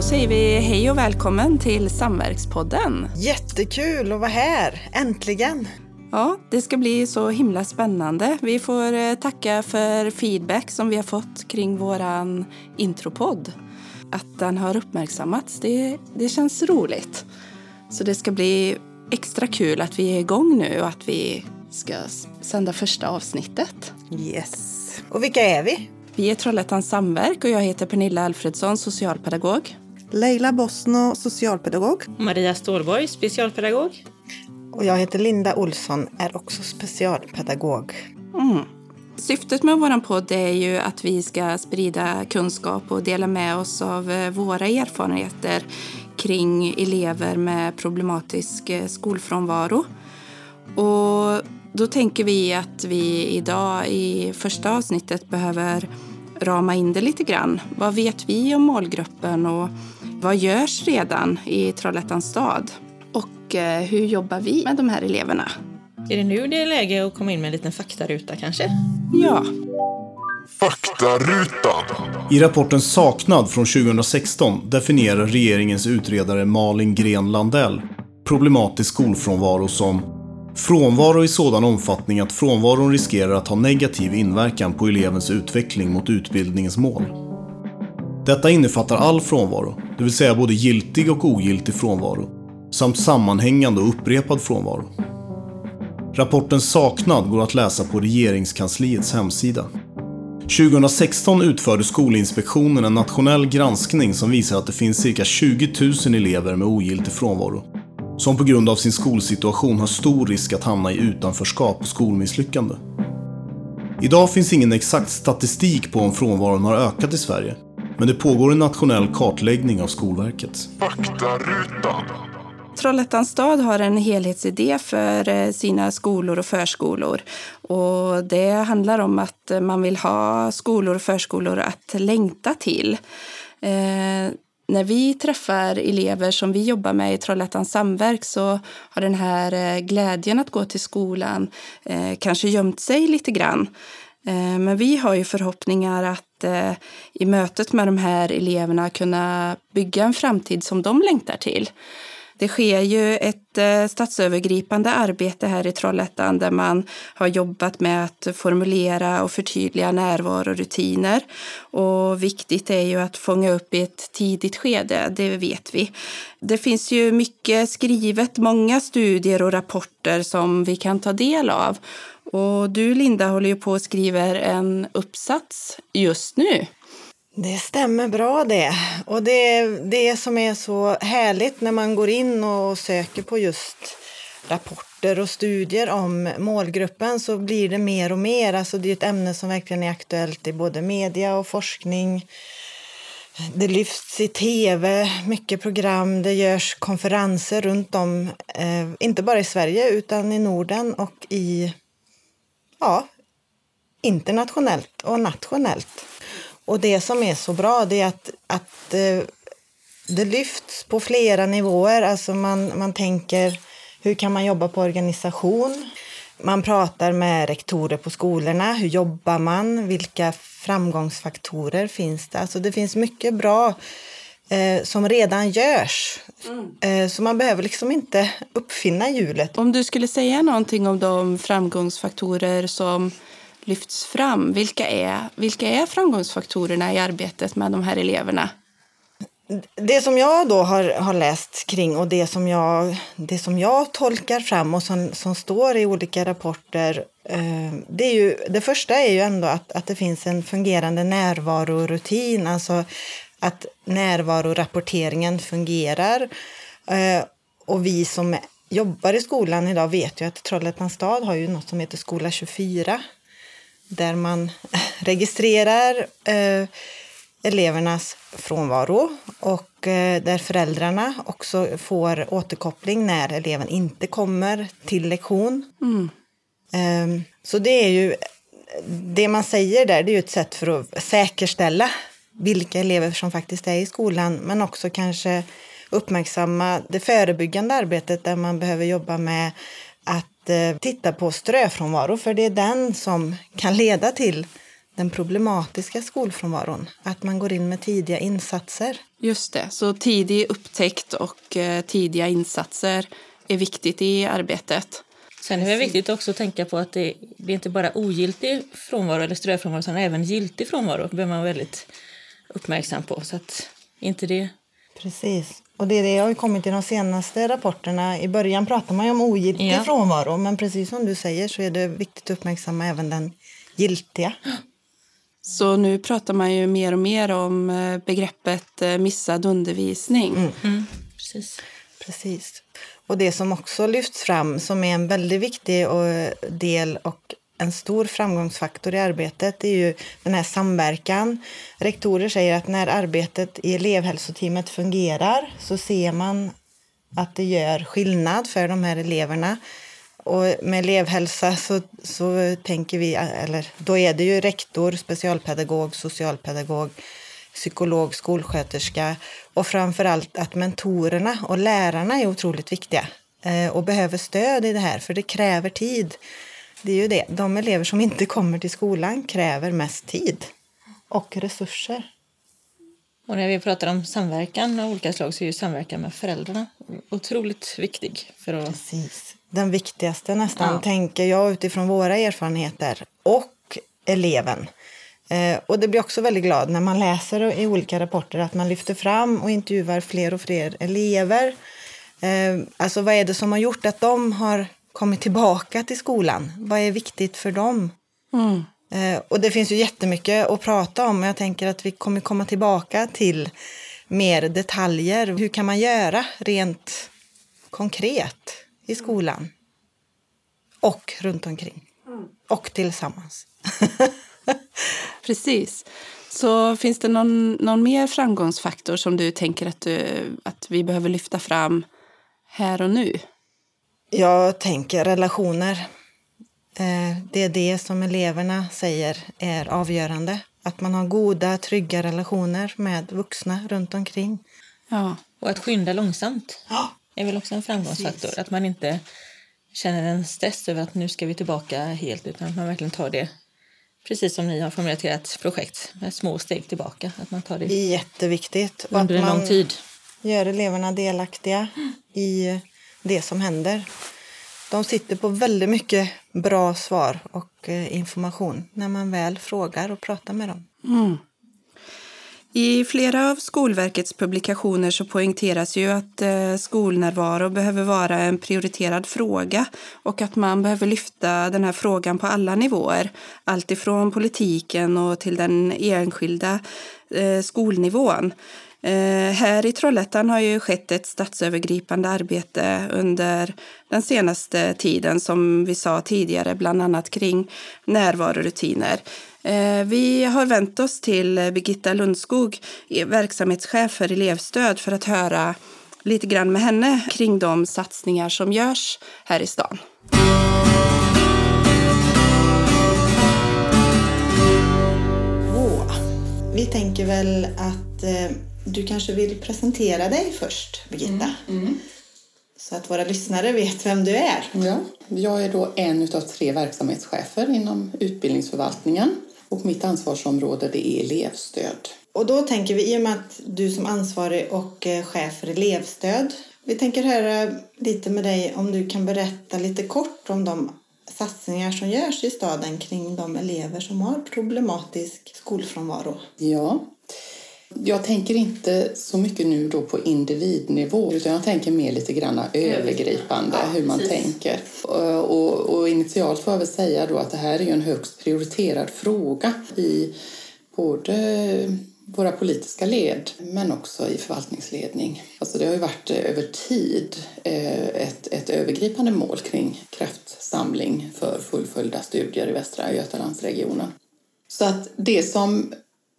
Då säger vi hej och välkommen till Samverkspodden. Jättekul att vara här, äntligen! Ja, det ska bli så himla spännande. Vi får eh, tacka för feedback som vi har fått kring våran intropodd. Att den har uppmärksammats, det, det känns roligt. Så det ska bli extra kul att vi är igång nu och att vi ska sända första avsnittet. Yes. Och vilka är vi? Vi är Trollhättans Samverk och jag heter Pernilla Alfredsson, socialpedagog. Leila Bosno, socialpedagog. Maria Stålborg, specialpedagog. Och jag heter Linda Olsson, är också specialpedagog. Mm. Syftet med vår podd är ju att vi ska sprida kunskap och dela med oss av eh, våra erfarenheter kring elever med problematisk eh, skolfrånvaro. Och då tänker vi att vi idag i första avsnittet behöver rama in det lite grann. Vad vet vi om målgruppen och vad görs redan i Trollhättans stad? Och eh, hur jobbar vi med de här eleverna? Är det nu det är läge att komma in med en liten faktaruta kanske? Ja. Faktarutan. I rapporten Saknad från 2016 definierar regeringens utredare Malin Gren Landell problematisk skolfrånvaro som frånvaro i sådan omfattning att frånvaron riskerar att ha negativ inverkan på elevens utveckling mot utbildningens mål. Detta innefattar all frånvaro, det vill säga både giltig och ogiltig frånvaro, samt sammanhängande och upprepad frånvaro. Rapporten Saknad går att läsa på Regeringskansliets hemsida. 2016 utförde Skolinspektionen en nationell granskning som visar att det finns cirka 20 000 elever med ogiltig frånvaro som på grund av sin skolsituation har stor risk att hamna i utanförskap och skolmisslyckande. Idag finns ingen exakt statistik på om frånvaron har ökat i Sverige, men det pågår en nationell kartläggning av Skolverket. Faktarutan. Trollhättans stad har en helhetsidé för eh, sina skolor och förskolor. Och det handlar om att man vill ha skolor och förskolor att längta till. När vi träffar elever som vi jobbar med i Trollhättans samverk så har den här eh, glädjen att gå till skolan eh, kanske gömt sig lite grann. Eh, men vi har ju förhoppningar att eh, i mötet med de här eleverna kunna bygga en framtid som de längtar till. Det sker ju ett eh, statsövergripande arbete här i Trollhättan där man har jobbat med att formulera och förtydliga närvarorutiner. Och viktigt är ju att fånga upp i ett tidigt skede, det vet vi. Det finns ju mycket skrivet, många studier och rapporter som vi kan ta del av. Och du Linda håller ju på och skriver en uppsats just nu. Det stämmer bra det. Och det det som är så härligt när man går in och söker på just rapporter och studier om målgruppen så blir det mer och mer. Alltså det är ett ämne som verkligen är aktuellt i både media och forskning. Det lyfts i tv, mycket program, det görs konferenser runt om, eh, inte bara i Sverige utan i Norden och i ja, internationellt och nationellt. Och det som är så bra det är att, att eh, det lyfts på flera nivåer. Alltså man, man tänker hur kan man jobba på organisation? Man pratar med rektorer på skolorna. Hur jobbar man? Vilka framgångsfaktorer finns det? Alltså det finns mycket bra eh, som redan görs. Mm. Eh, så man behöver liksom inte uppfinna hjulet. Om du skulle säga någonting om de framgångsfaktorer som lyfts fram. Vilka är, vilka är framgångsfaktorerna i arbetet med de här eleverna? Det som jag då har, har läst kring och det som jag, det som jag tolkar fram och som, som står i olika rapporter eh, det, är ju, det första är ju ändå att, att det finns en fungerande närvarorutin, alltså att närvarorapporteringen fungerar. Eh, och vi som jobbar i skolan idag vet ju att Trollhättans stad har ju något som heter Skola 24 där man registrerar eh, elevernas frånvaro och eh, där föräldrarna också får återkoppling när eleven inte kommer till lektion. Mm. Eh, så det är ju det man säger där, det är ju ett sätt för att säkerställa vilka elever som faktiskt är i skolan, men också kanske uppmärksamma det förebyggande arbetet där man behöver jobba med att eh, titta på ströfrånvaro för det är den som kan leda till den problematiska skolfrånvaron. Att man går in med tidiga insatser. Just det, så tidig upptäckt och eh, tidiga insatser är viktigt i arbetet. Sen är det viktigt också att tänka på att det, det är inte bara ogiltig frånvaro eller ströfrånvaro utan även giltig frånvaro. Behöver man vara väldigt uppmärksam på. Så att inte det... Precis. Och det, det har ju kommit i de senaste rapporterna. I början pratar man ju om ogiltig Ja. frånvaro men precis som du säger så är det viktigt att uppmärksamma även den giltiga. Så nu pratar man ju mer och mer om eh, begreppet eh, missad undervisning. Precis. Precis. Och det som också lyfts fram som är en väldigt viktig eh, del och en stor framgångsfaktor i arbetet är ju den här samverkan. Rektorer säger att när arbetet i elevhälsoteamet fungerar så ser man att det gör skillnad för de här eleverna. Och med elevhälsa så, så tänker vi, eller då är det ju rektor, specialpedagog, socialpedagog, psykolog, skolsköterska och framför allt att mentorerna och lärarna är otroligt viktiga eh, och behöver stöd i det här för det kräver tid. Det är ju det, de elever som inte kommer till skolan kräver mest tid och resurser. Och när vi pratar om samverkan av olika slag så är ju samverkan med föräldrarna otroligt viktig. För att, Precis. Den viktigaste nästan, Ja. tänker jag utifrån våra erfarenheter. Och eleven. Eh, och det blir också väldigt glad när man läser i olika rapporter att man lyfter fram och intervjuar fler och fler elever. Eh, alltså vad är det som har gjort att de har kommit tillbaka till skolan? Vad är viktigt för dem? Mm. Eh, och det finns ju jättemycket att prata om. Jag tänker att vi kommer komma tillbaka till mer detaljer. Hur kan man göra rent konkret i skolan? Och runt omkring. Och tillsammans. Precis. Så finns det någon, någon mer framgångsfaktor som du tänker att, du, att vi behöver lyfta fram här och nu? Jag tänker relationer. Eh, Det är det som eleverna säger är avgörande. Att man har goda, trygga relationer med vuxna runt omkring. Ja, och att skynda långsamt är väl också en framgångsfaktor. Precis. Att man inte känner en stress över att nu ska vi tillbaka helt utan att man verkligen tar det precis som ni har formulerat ert projekt med små steg tillbaka. Att man tar Det jätteviktigt. Och under en lång tid. gör eleverna delaktiga i det som händer. De sitter på väldigt mycket bra svar och eh, information när man väl frågar och pratar med dem. Mm. I flera av Skolverkets publikationer så poängteras ju att eh, skolnärvaro behöver vara en prioriterad fråga och att man behöver lyfta den här frågan på alla nivåer. Allt ifrån politiken och till den enskilda eh, skolnivån. Eh, här i Trollhättan har ju skett ett statsövergripande arbete under den senaste tiden som vi sa tidigare, bland annat kring närvarorutiner. Eh, vi har vänt oss till Birgitta Lundskog, eh, verksamhetschef för elevstöd, för att höra lite grann med henne kring de satsningar som görs här i stan. Vi tänker väl att du kanske vill presentera dig först, Birgitta. Så att våra lyssnare vet vem du är. Ja, jag är då en av tre verksamhetschefer inom utbildningsförvaltningen och mitt ansvarsområde det är elevstöd. Och då tänker vi, i och med att du som ansvarig och eh, chef för elevstöd, vi tänker höra lite med dig om du kan berätta lite kort om de satsningar som görs i staden kring de elever som har problematisk skolfrånvaro. Ja, jag tänker inte så mycket nu då på individnivå utan jag tänker mer lite grann övergripande hur man tänker. Och, och initialt får jag väl säga då att det här är ju en högst prioriterad fråga i både våra politiska led men också i förvaltningsledning. Alltså det har ju varit eh, över tid eh, ett, ett övergripande mål kring kraftsamling för fullföljda studier i Västra Götalandsregionen. Så att det som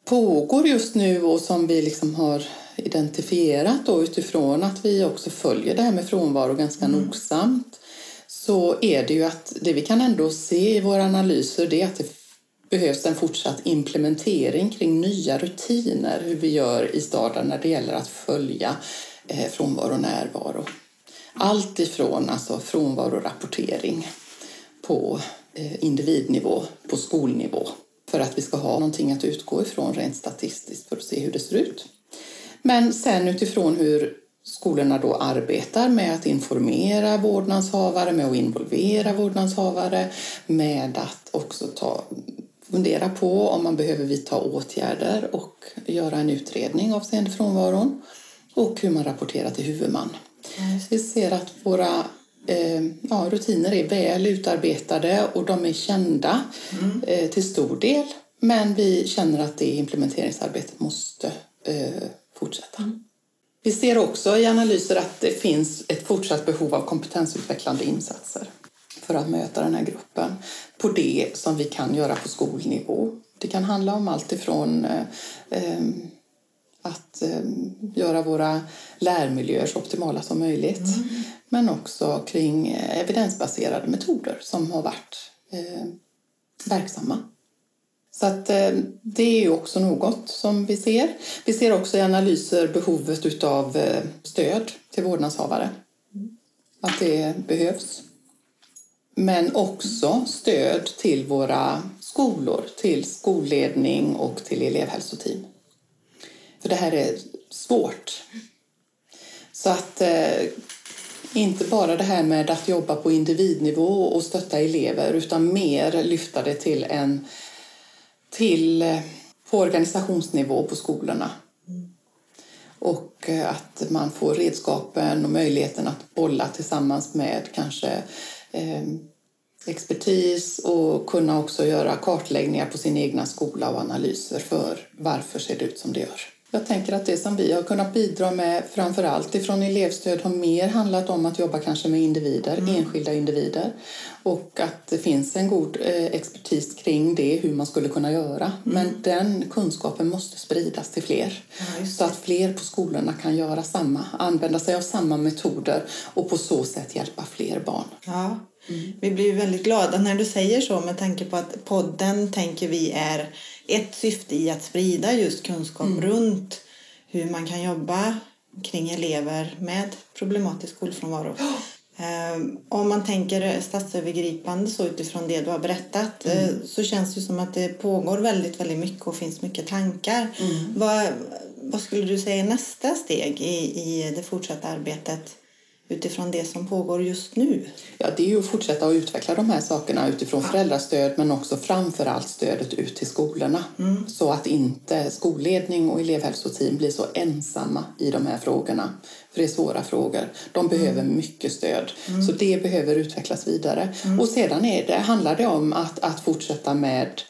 pågår just nu och som vi liksom har identifierat då utifrån att vi också följer det här med frånvaro ganska nogsamt så är det ju att det vi kan ändå se i våra analyser det är att det behövs en fortsatt implementering kring nya rutiner hur vi gör i staden när det gäller att följa eh, frånvaro och närvaro. Allt ifrån alltså frånvarorapportering på eh, individnivå, på skolnivå för att vi ska ha någonting att utgå ifrån rent statistiskt för att se hur det ser ut. Men sen utifrån hur skolorna då arbetar med att informera vårdnadshavare, med att involvera vårdnadshavare, med att också ta, fundera på om man behöver vidta åtgärder och göra en utredning avseende frånvaron och hur man rapporterar till huvudman. Vi ser att våra ja, rutiner är väl utarbetade och de är kända mm. eh, till stor del. Men vi känner att det implementeringsarbetet måste eh, fortsätta. Mm. Vi ser också i analyser att det finns ett fortsatt behov av kompetensutvecklande insatser för att möta den här gruppen på det som vi kan göra på skolnivå. Det kan handla om allt ifrån eh, eh att eh, göra våra lärmiljöer så optimala som möjligt mm. Men också kring eh, evidensbaserade metoder som har varit eh, verksamma. Så att, eh, det är ju också något som vi ser. Vi ser också i analyser behovet av eh, stöd till vårdnadshavare. Att det behövs. Men också stöd till våra skolor, till skolledning och till elevhälsoteam. För det här är svårt. Så att eh, inte bara det här med att jobba på individnivå och stötta elever utan mer lyfta det till en till eh, på organisationsnivå på skolorna. Mm. Och eh, att man får redskapen och möjligheten att bolla tillsammans med kanske eh, expertis och kunna också göra kartläggningar på sin egna skola och analyser för varför ser det ut som det gör. Jag tänker att det som vi har kunnat bidra med framför allt ifrån elevstöd har mer handlat om att jobba kanske med individer, mm. enskilda individer och att det finns en god eh, expertis kring det, hur man skulle kunna göra. Mm. Men den kunskapen måste spridas till fler ja, så att fler på skolorna kan göra samma, använda sig av samma metoder och på så sätt hjälpa fler barn. Ja. Mm. Vi blir väldigt glada när du säger så med tanke på att podden tänker vi är ett syfte i att sprida just kunskap mm. runt hur man kan jobba kring elever med problematisk skolfrånvaro. Oh. om man tänker statsövergripande så utifrån det du har berättat mm. Eh, så känns det som att det pågår väldigt, väldigt mycket och finns mycket tankar. Mm. Vad, vad skulle du säga är nästa steg i, i det fortsatta arbetet utifrån det som pågår just nu? Ja, det är ju att fortsätta att utveckla de här sakerna utifrån föräldrastöd men också framför allt stödet ut till skolorna mm. så att inte skolledning och elevhälsoteam blir så ensamma i de här frågorna. För det är svåra frågor. De behöver mm. mycket stöd. Mm. Så det behöver utvecklas vidare. Mm. Och sedan är det, handlar det om att, att fortsätta med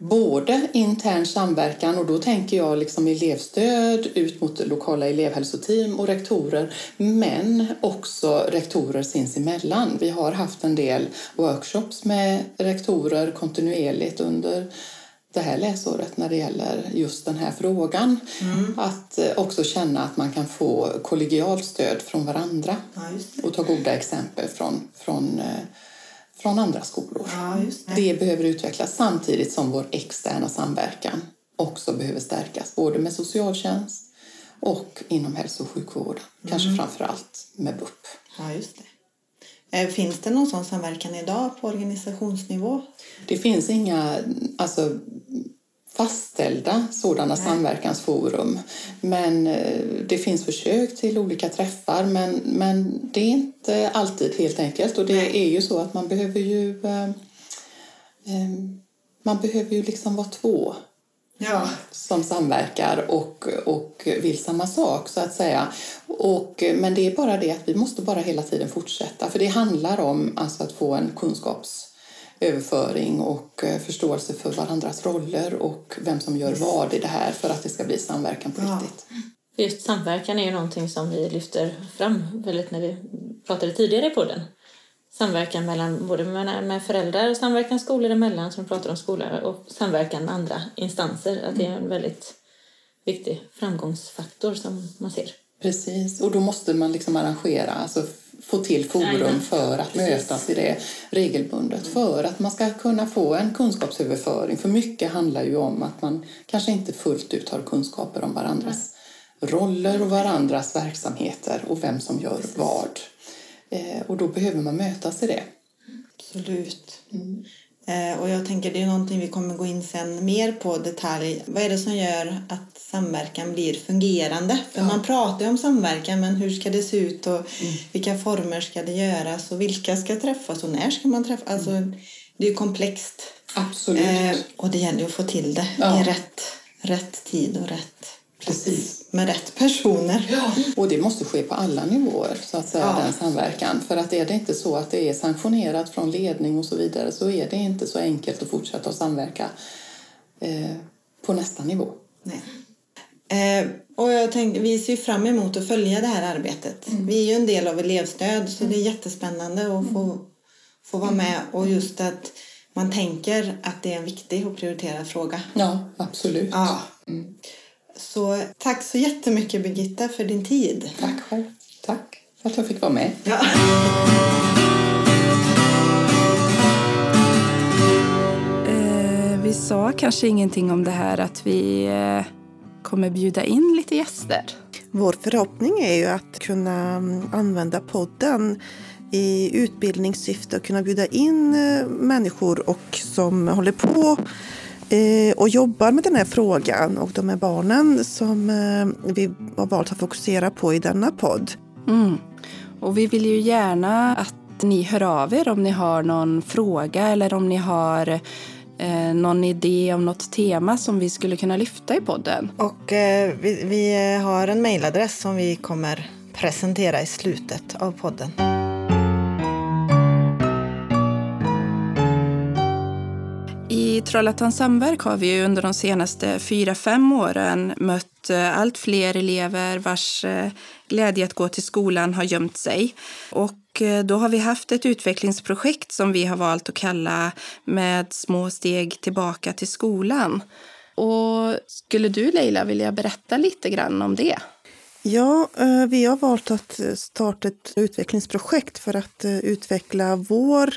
både intern samverkan och då tänker jag liksom elevstöd ut mot lokala elevhälsoteam och rektorer men också rektorer sinsemellan. Vi har haft en del workshops med rektorer kontinuerligt under det här läsåret när det gäller just den här frågan. Mm. Att eh, också känna att man kan få kollegialt stöd från varandra ja, och ta goda exempel från, från eh, från andra skolor. Ja, det. det. behöver utvecklas samtidigt som vår externa samverkan också behöver stärkas, både med socialtjänst och inom hälso och sjukvården. Mm. Kanske framför allt med BUP. Ja, just det. Eh, finns det någon sån samverkan idag på organisationsnivå? Det finns inga alltså, fastställda sådana Nej. samverkansforum. Men eh, det finns försök till olika träffar men, men det är inte alltid helt enkelt och det Nej. är ju så att man behöver ju eh, eh, man behöver ju liksom vara två ja. som samverkar och, och vill samma sak så att säga. Och, men det är bara det att vi måste bara hela tiden fortsätta för det handlar om alltså att få en kunskaps överföring och eh, förståelse för varandras roller och vem som gör vad i det här för att det ska bli samverkan på ja. riktigt. Just samverkan är ju någonting som vi lyfter fram väldigt när vi pratade tidigare på den. Samverkan mellan både med föräldrar, samverkan skolor emellan som pratar om skolor och samverkan med andra instanser. Att det är en väldigt viktig framgångsfaktor som man ser. Precis, och då måste man liksom arrangera, alltså få till forum för att mötas i det regelbundet för att man ska kunna få en kunskapsöverföring. För mycket handlar ju om att man kanske inte fullt ut har kunskaper om varandras roller och varandras verksamheter och vem som gör vad. Eh, och då behöver man mötas i det. Absolut. Mm. Eh, och jag tänker det är någonting vi kommer gå in sen mer på detalj. Vad är det som gör att samverkan blir fungerande? För man pratar ju om samverkan men hur ska det se ut och mm. vilka former ska det göras och vilka ska träffas och när ska man träffas? Alltså, det är ju komplext. Absolut. Eh, och det gäller att få till det ja. i rätt, rätt tid och rätt Precis. Med rätt personer. Ja. Och det måste ske på alla nivåer, så att säga, ja. den samverkan. För att är det inte så att det är sanktionerat från ledning och så vidare så är det inte så enkelt att fortsätta att samverka eh, på nästa nivå. Nej. Eh, och jag tänkte, vi ser fram emot att följa det här arbetet. Mm. Vi är ju en del av elevstöd så det är jättespännande att få, få vara med och just att man tänker att det är en viktig och prioriterad fråga. Ja, absolut. Ja. Så tack så jättemycket Birgitta för din tid. Tack själv. Tack för att jag fick vara med. Ja. Eh, vi sa kanske ingenting om det här att vi eh, kommer bjuda in lite gäster. Vår förhoppning är ju att kunna mm, använda podden i utbildningssyfte och kunna bjuda in eh, människor och som håller på och jobbar med den här frågan och de här barnen som eh, vi har valt att fokusera på i denna podd. Mm. Och vi vill ju gärna att ni hör av er om ni har någon fråga eller om ni har eh, någon idé om något tema som vi skulle kunna lyfta i podden. Och eh, vi, vi har en mejladress som vi kommer presentera i slutet av podden. I Trollhättans samverk har vi under de senaste fyra fem åren mött eh, allt fler elever vars eh, glädje att gå till skolan har gömt sig. Och eh, då har vi haft ett utvecklingsprojekt som vi har valt att kalla Med små steg tillbaka till skolan. Och skulle du Leila vilja berätta lite grann om det? Ja, eh, vi har valt att eh, starta ett utvecklingsprojekt för att eh, utveckla vår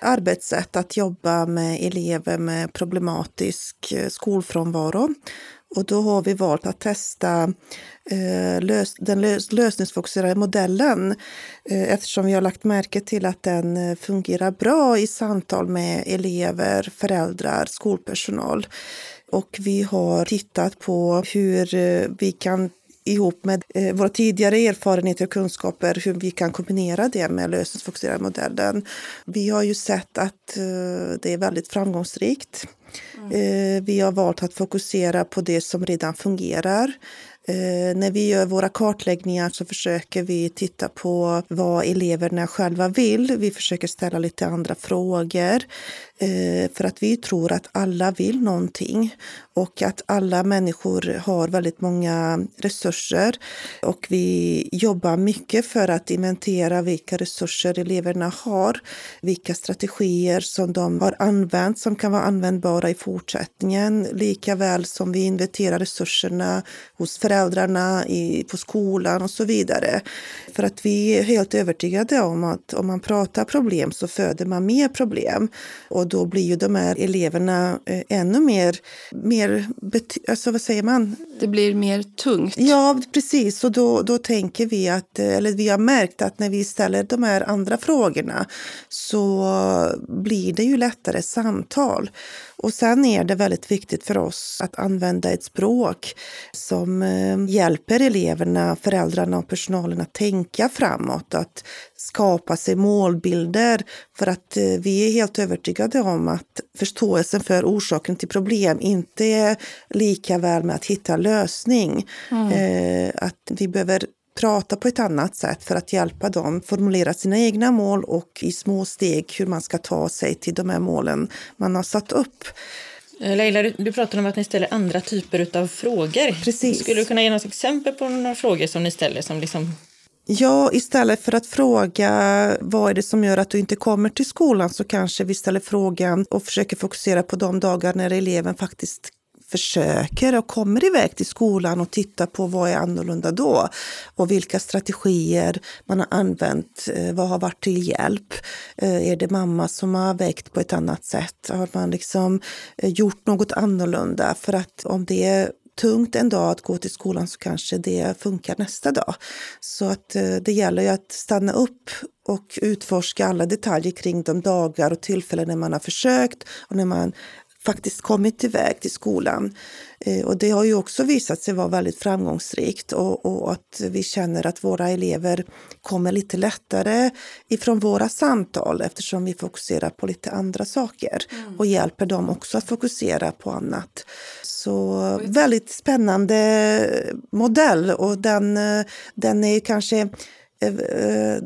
arbetssätt att jobba med elever med problematisk skolfrånvaro. Och då har vi valt att testa den lösningsfokuserade modellen eftersom vi har lagt märke till att den fungerar bra i samtal med elever, föräldrar, skolpersonal. Och vi har tittat på hur vi kan ihop med eh, våra tidigare erfarenheter och kunskaper hur vi kan kombinera det med lösningsfokuserad modellen. Vi har ju sett att eh, det är väldigt framgångsrikt. Mm. Eh, vi har valt att fokusera på det som redan fungerar. Eh, när vi gör våra kartläggningar så försöker vi titta på vad eleverna själva vill. Vi försöker ställa lite andra frågor eh, för att vi tror att alla vill någonting och att alla människor har väldigt många resurser och vi jobbar mycket för att inventera vilka resurser eleverna har, vilka strategier som de har använt som kan vara användbara i fortsättningen, lika väl som vi inventerar resurserna hos föräldrarna, i, på skolan och så vidare. För att vi är helt övertygade om att om man pratar problem så föder man mer problem och då blir ju de här eleverna eh, ännu mer, mer mer, alltså vad säger man? Det blir mer tungt. Ja, precis. Och då, då tänker vi att, eller vi har märkt att när vi ställer de här andra frågorna så blir det ju lättare samtal. Och sen är det väldigt viktigt för oss att använda ett språk som eh, hjälper eleverna, föräldrarna och personalen att tänka framåt, att skapa sig målbilder. För att eh, vi är helt övertygade om att förståelsen för orsaken till problem inte är lika väl med att hitta lösning. Mm. Eh, att vi behöver prata på ett annat sätt för att hjälpa dem formulera sina egna mål och i små steg hur man ska ta sig till de här målen man har satt upp. Eh, Leila, du, du pratade om att ni ställer andra typer av frågor. Precis. Skulle du kunna ge något exempel på några frågor som ni ställer som liksom Ja, istället för att fråga vad är det som gör att du inte kommer till skolan så kanske vi ställer frågan och försöker fokusera på de dagar när eleven faktiskt försöker och kommer iväg till skolan och tittar på vad är annorlunda då och vilka strategier man har använt. Eh, vad har varit till hjälp? Eh, är det mamma som har väckt på ett annat sätt? Har man liksom eh, gjort något annorlunda? För att om det är tungt en dag att gå till skolan så kanske det funkar nästa dag. Så att det gäller ju att stanna upp och utforska alla detaljer kring de dagar och tillfällen när man har försökt och när man faktiskt kommit iväg till skolan. Eh, och det har ju också visat sig vara väldigt framgångsrikt och, och, att vi känner att våra elever kommer lite lättare ifrån våra samtal eftersom vi fokuserar på lite andra saker mm. och hjälper dem också att fokusera på annat. Så väldigt spännande modell och den, eh, den är kanske eh,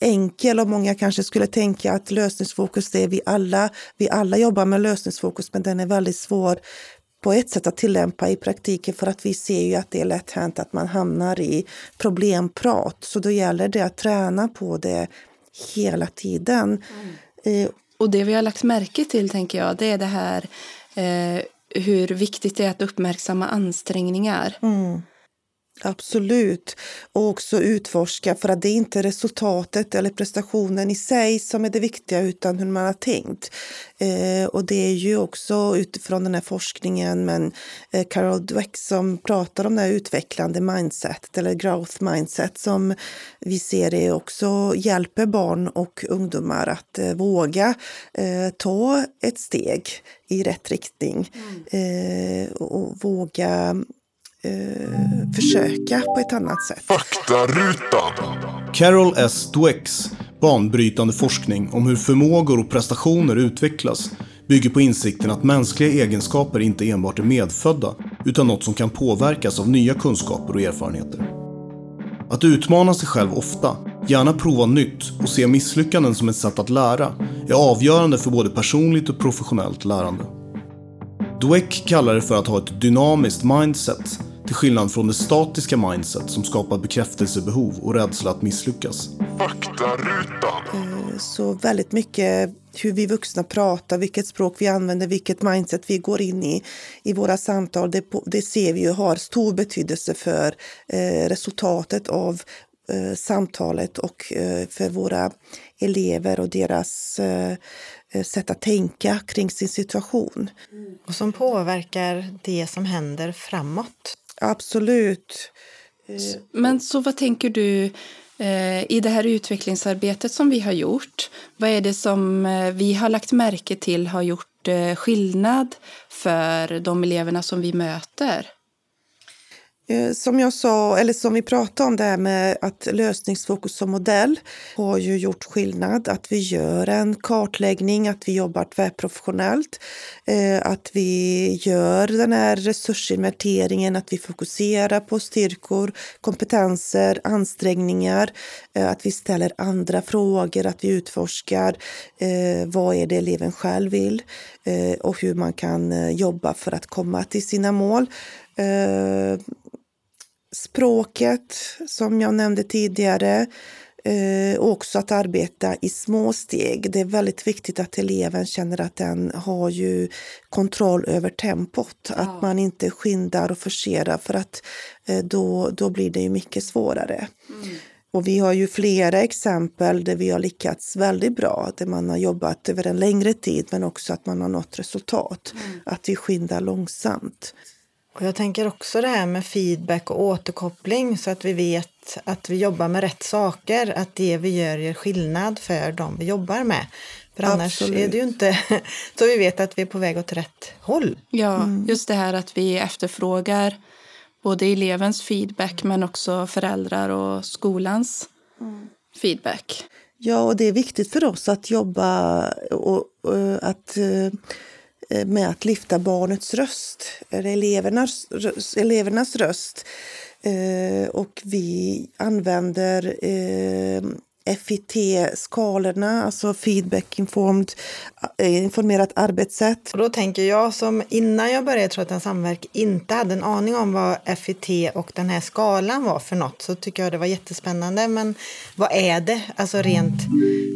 enkel och många kanske skulle tänka att lösningsfokus det är vi alla. Vi alla jobbar med lösningsfokus men den är väldigt svår på ett sätt att tillämpa i praktiken för att vi ser ju att det är lätt hänt att man hamnar i problemprat. Så då gäller det att träna på det hela tiden. Mm. Eh, och det vi har lagt märke till tänker jag, det är det här eh, hur viktigt det är att uppmärksamma ansträngningar. Mm. Absolut. Och också utforska, för att det är inte resultatet eller prestationen i sig som är det viktiga utan hur man har tänkt. Eh, och det är ju också utifrån den här forskningen, men eh, Carol Dweck som pratar om det här utvecklande mindset eller growth mindset som vi ser det också hjälper barn och ungdomar att eh, våga eh, ta ett steg i rätt riktning mm. och våga eh, försöka på ett annat sätt. Faktarutan. Carol S. Dwecks banbrytande forskning om hur förmågor och prestationer utvecklas bygger på insikten att mänskliga egenskaper inte enbart är medfödda utan något som kan påverkas av nya kunskaper och erfarenheter. Att utmana sig själv ofta, gärna prova nytt och se misslyckanden som ett sätt att lära är avgörande för både personligt och professionellt lärande. Dweck kallar det för att ha ett dynamiskt mindset till skillnad från det statiska mindset som skapar bekräftelsebehov och rädsla att misslyckas. Faktarutan. Eh, så väldigt mycket hur vi vuxna pratar, vilket språk vi använder, vilket mindset vi går in i i våra samtal, det, det ser vi ju har stor betydelse för eh, resultatet av eh, samtalet och eh, för våra elever och deras eh, eh, sätt att tänka kring sin situation. Och som påverkar det som händer framåt. Absolut. Men så vad tänker du eh, i det här utvecklingsarbetet som vi har gjort? Vad är det som eh, vi har lagt märke till har gjort eh, skillnad för de eleverna som vi möter? Eh, som jag sa, eller som vi pratade om det här med att lösningsfokus som modell har ju gjort skillnad. Att vi gör en kartläggning, att vi jobbar tvärprofessionellt, eh, att vi gör den här resursinventeringen, att vi fokuserar på styrkor, kompetenser, ansträngningar, eh, att vi ställer andra frågor, att vi utforskar vad är det eleven själv vill? Och hur man kan jobba för att komma till sina mål språket som jag nämnde tidigare eh, och också att arbeta i små steg. Det är väldigt viktigt att eleven känner att den har ju kontroll över tempot. Ja. Att man inte skyndar och forcerar för att eh, då, då blir det ju mycket svårare. Mm. Och vi har ju flera exempel där vi har lyckats väldigt bra, där man har jobbat över en längre tid men också att man har nått resultat. Mm. Att vi skyndar långsamt. Och jag tänker också det här med feedback och återkoppling så att vi vet att vi jobbar med rätt saker, att det vi gör gör skillnad för de vi jobbar med. För annars Absolut. är det ju inte så vi vet att vi är på väg åt rätt håll. Ja, mm. just det här att vi efterfrågar både elevens feedback men också föräldrar och skolans mm. feedback. Ja, och det är viktigt för oss att jobba och, och att Eh, med att lyfta barnets röst, eller elevernas, elevernas röst. Eh, och vi använder eh, FIT-skalorna, alltså feedback informed, informerat arbetssätt. Och då tänker jag som innan jag började Trollhättan Samverk inte hade en aning om vad FIT och den här skalan var för något så tycker jag det var jättespännande. Men vad är det, alltså rent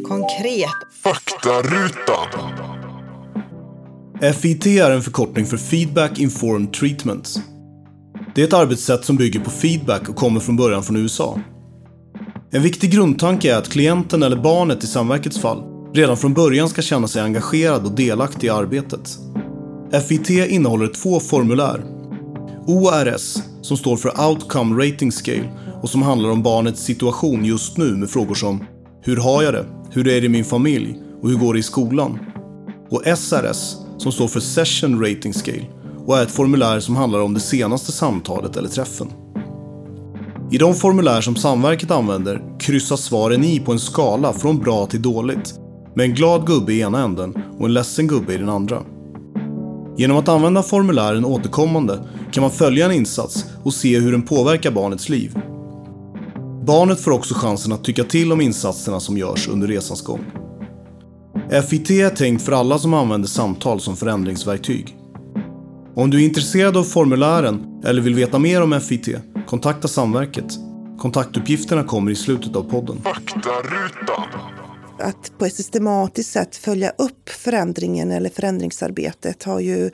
konkret? Faktarutan. FIT är en förkortning för Feedback Informed Treatment. Det är ett arbetssätt som bygger på feedback och kommer från början från USA. En viktig grundtanke är att klienten eller barnet i samverkets fall redan från början ska känna sig engagerad och delaktig i arbetet. FIT innehåller två formulär. ORS, som står för Outcome Rating Scale och som handlar om barnets situation just nu med frågor som Hur har jag det? Hur är det i min familj? Och hur går det i skolan? Och SRS, som står för Session Rating Scale och är ett formulär som handlar om det senaste samtalet eller träffen. I de formulär som Samverket använder kryssas svaren i på en skala från bra till dåligt med en glad gubbe i ena änden och en ledsen gubbe i den andra. Genom att använda formulären återkommande kan man följa en insats och se hur den påverkar barnets liv. Barnet får också chansen att tycka till om insatserna som görs under resans gång. FIT är tänkt för alla som använder samtal som förändringsverktyg. Om du är intresserad av formulären eller vill veta mer om FIT, kontakta Samverket. Kontaktuppgifterna kommer i slutet av podden. Faktarutan. Att på ett systematiskt sätt följa upp förändringen eller förändringsarbetet har ju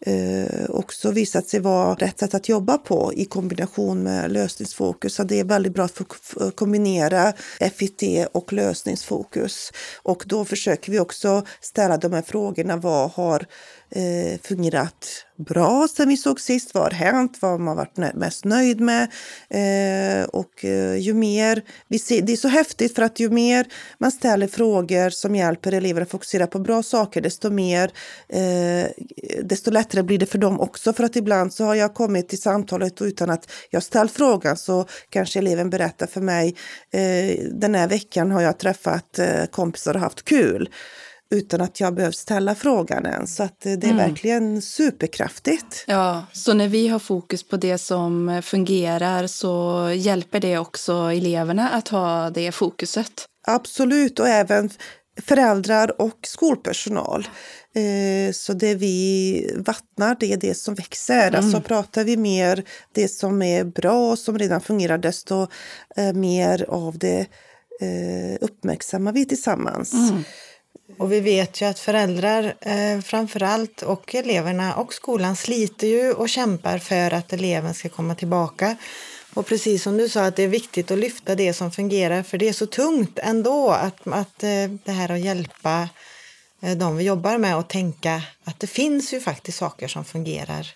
eh, också visat sig vara rätt sätt att jobba på i kombination med lösningsfokus. Så det är väldigt bra att få kombinera FIT och lösningsfokus. Och då försöker vi också ställa de här frågorna. Vad har eh, fungerat bra sen vi såg sist? Vad har hänt? Vad har man varit mest nöjd med? Eh, och eh, ju mer vi ser, det är så häftigt för att ju mer man ställer frågor som hjälper elever att fokusera på bra saker, desto mer, eh, desto lättare blir det för dem också. För att ibland så har jag kommit till samtalet och utan att jag ställt frågan så kanske eleven berättar för mig, eh, den här veckan har jag träffat eh, kompisar och haft kul utan att jag behövt ställa frågan än. Så att det är mm. verkligen superkraftigt. Ja, så när vi har fokus på det som fungerar så hjälper det också eleverna att ha det fokuset. Absolut, och även föräldrar och skolpersonal. Eh, så det vi vattnar, det är det som växer. Mm. Alltså pratar vi mer det som är bra och som redan fungerar, desto eh, mer av det eh, uppmärksammar vi tillsammans. Mm. Och vi vet ju att föräldrar eh, framför allt och eleverna och skolan sliter ju och kämpar för att eleven ska komma tillbaka. Och precis som du sa att det är viktigt att lyfta det som fungerar för det är så tungt ändå att, att eh, det här att hjälpa eh, de vi jobbar med och tänka att det finns ju faktiskt saker som fungerar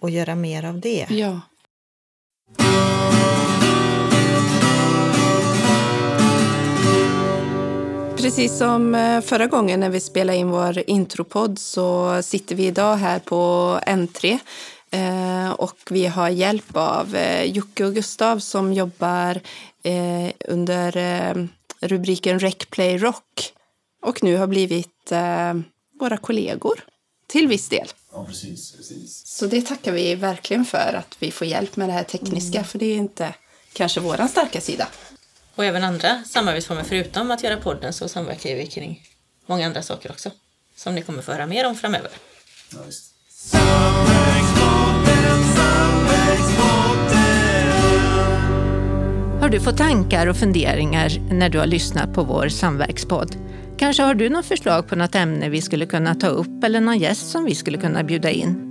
och göra mer av det. Ja. Precis som eh, förra gången när vi spelade in vår intropodd så sitter vi idag här på N3 eh, och vi har hjälp av eh, Jocke och Gustav som jobbar under rubriken Rec Play Rock och nu har blivit våra kollegor till viss del. Ja, precis, precis. Så det tackar vi verkligen för att vi får hjälp med det här tekniska, mm. för det är inte kanske våran starka sida. Och även andra samarbetsformer förutom att göra podden så samverkar vi kring många andra saker också. Som ni kommer få höra mer om framöver. Ja, Har du fått tankar och funderingar när du har lyssnat på vår samverkspodd? Kanske har du något förslag på något ämne vi skulle kunna ta upp eller någon gäst som vi skulle kunna bjuda in?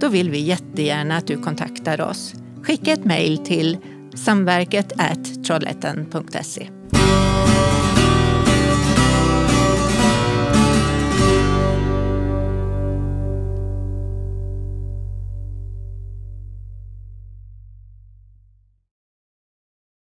Då vill vi jättegärna att du kontaktar oss. Skicka ett mejl till samverket at trollhättan.se.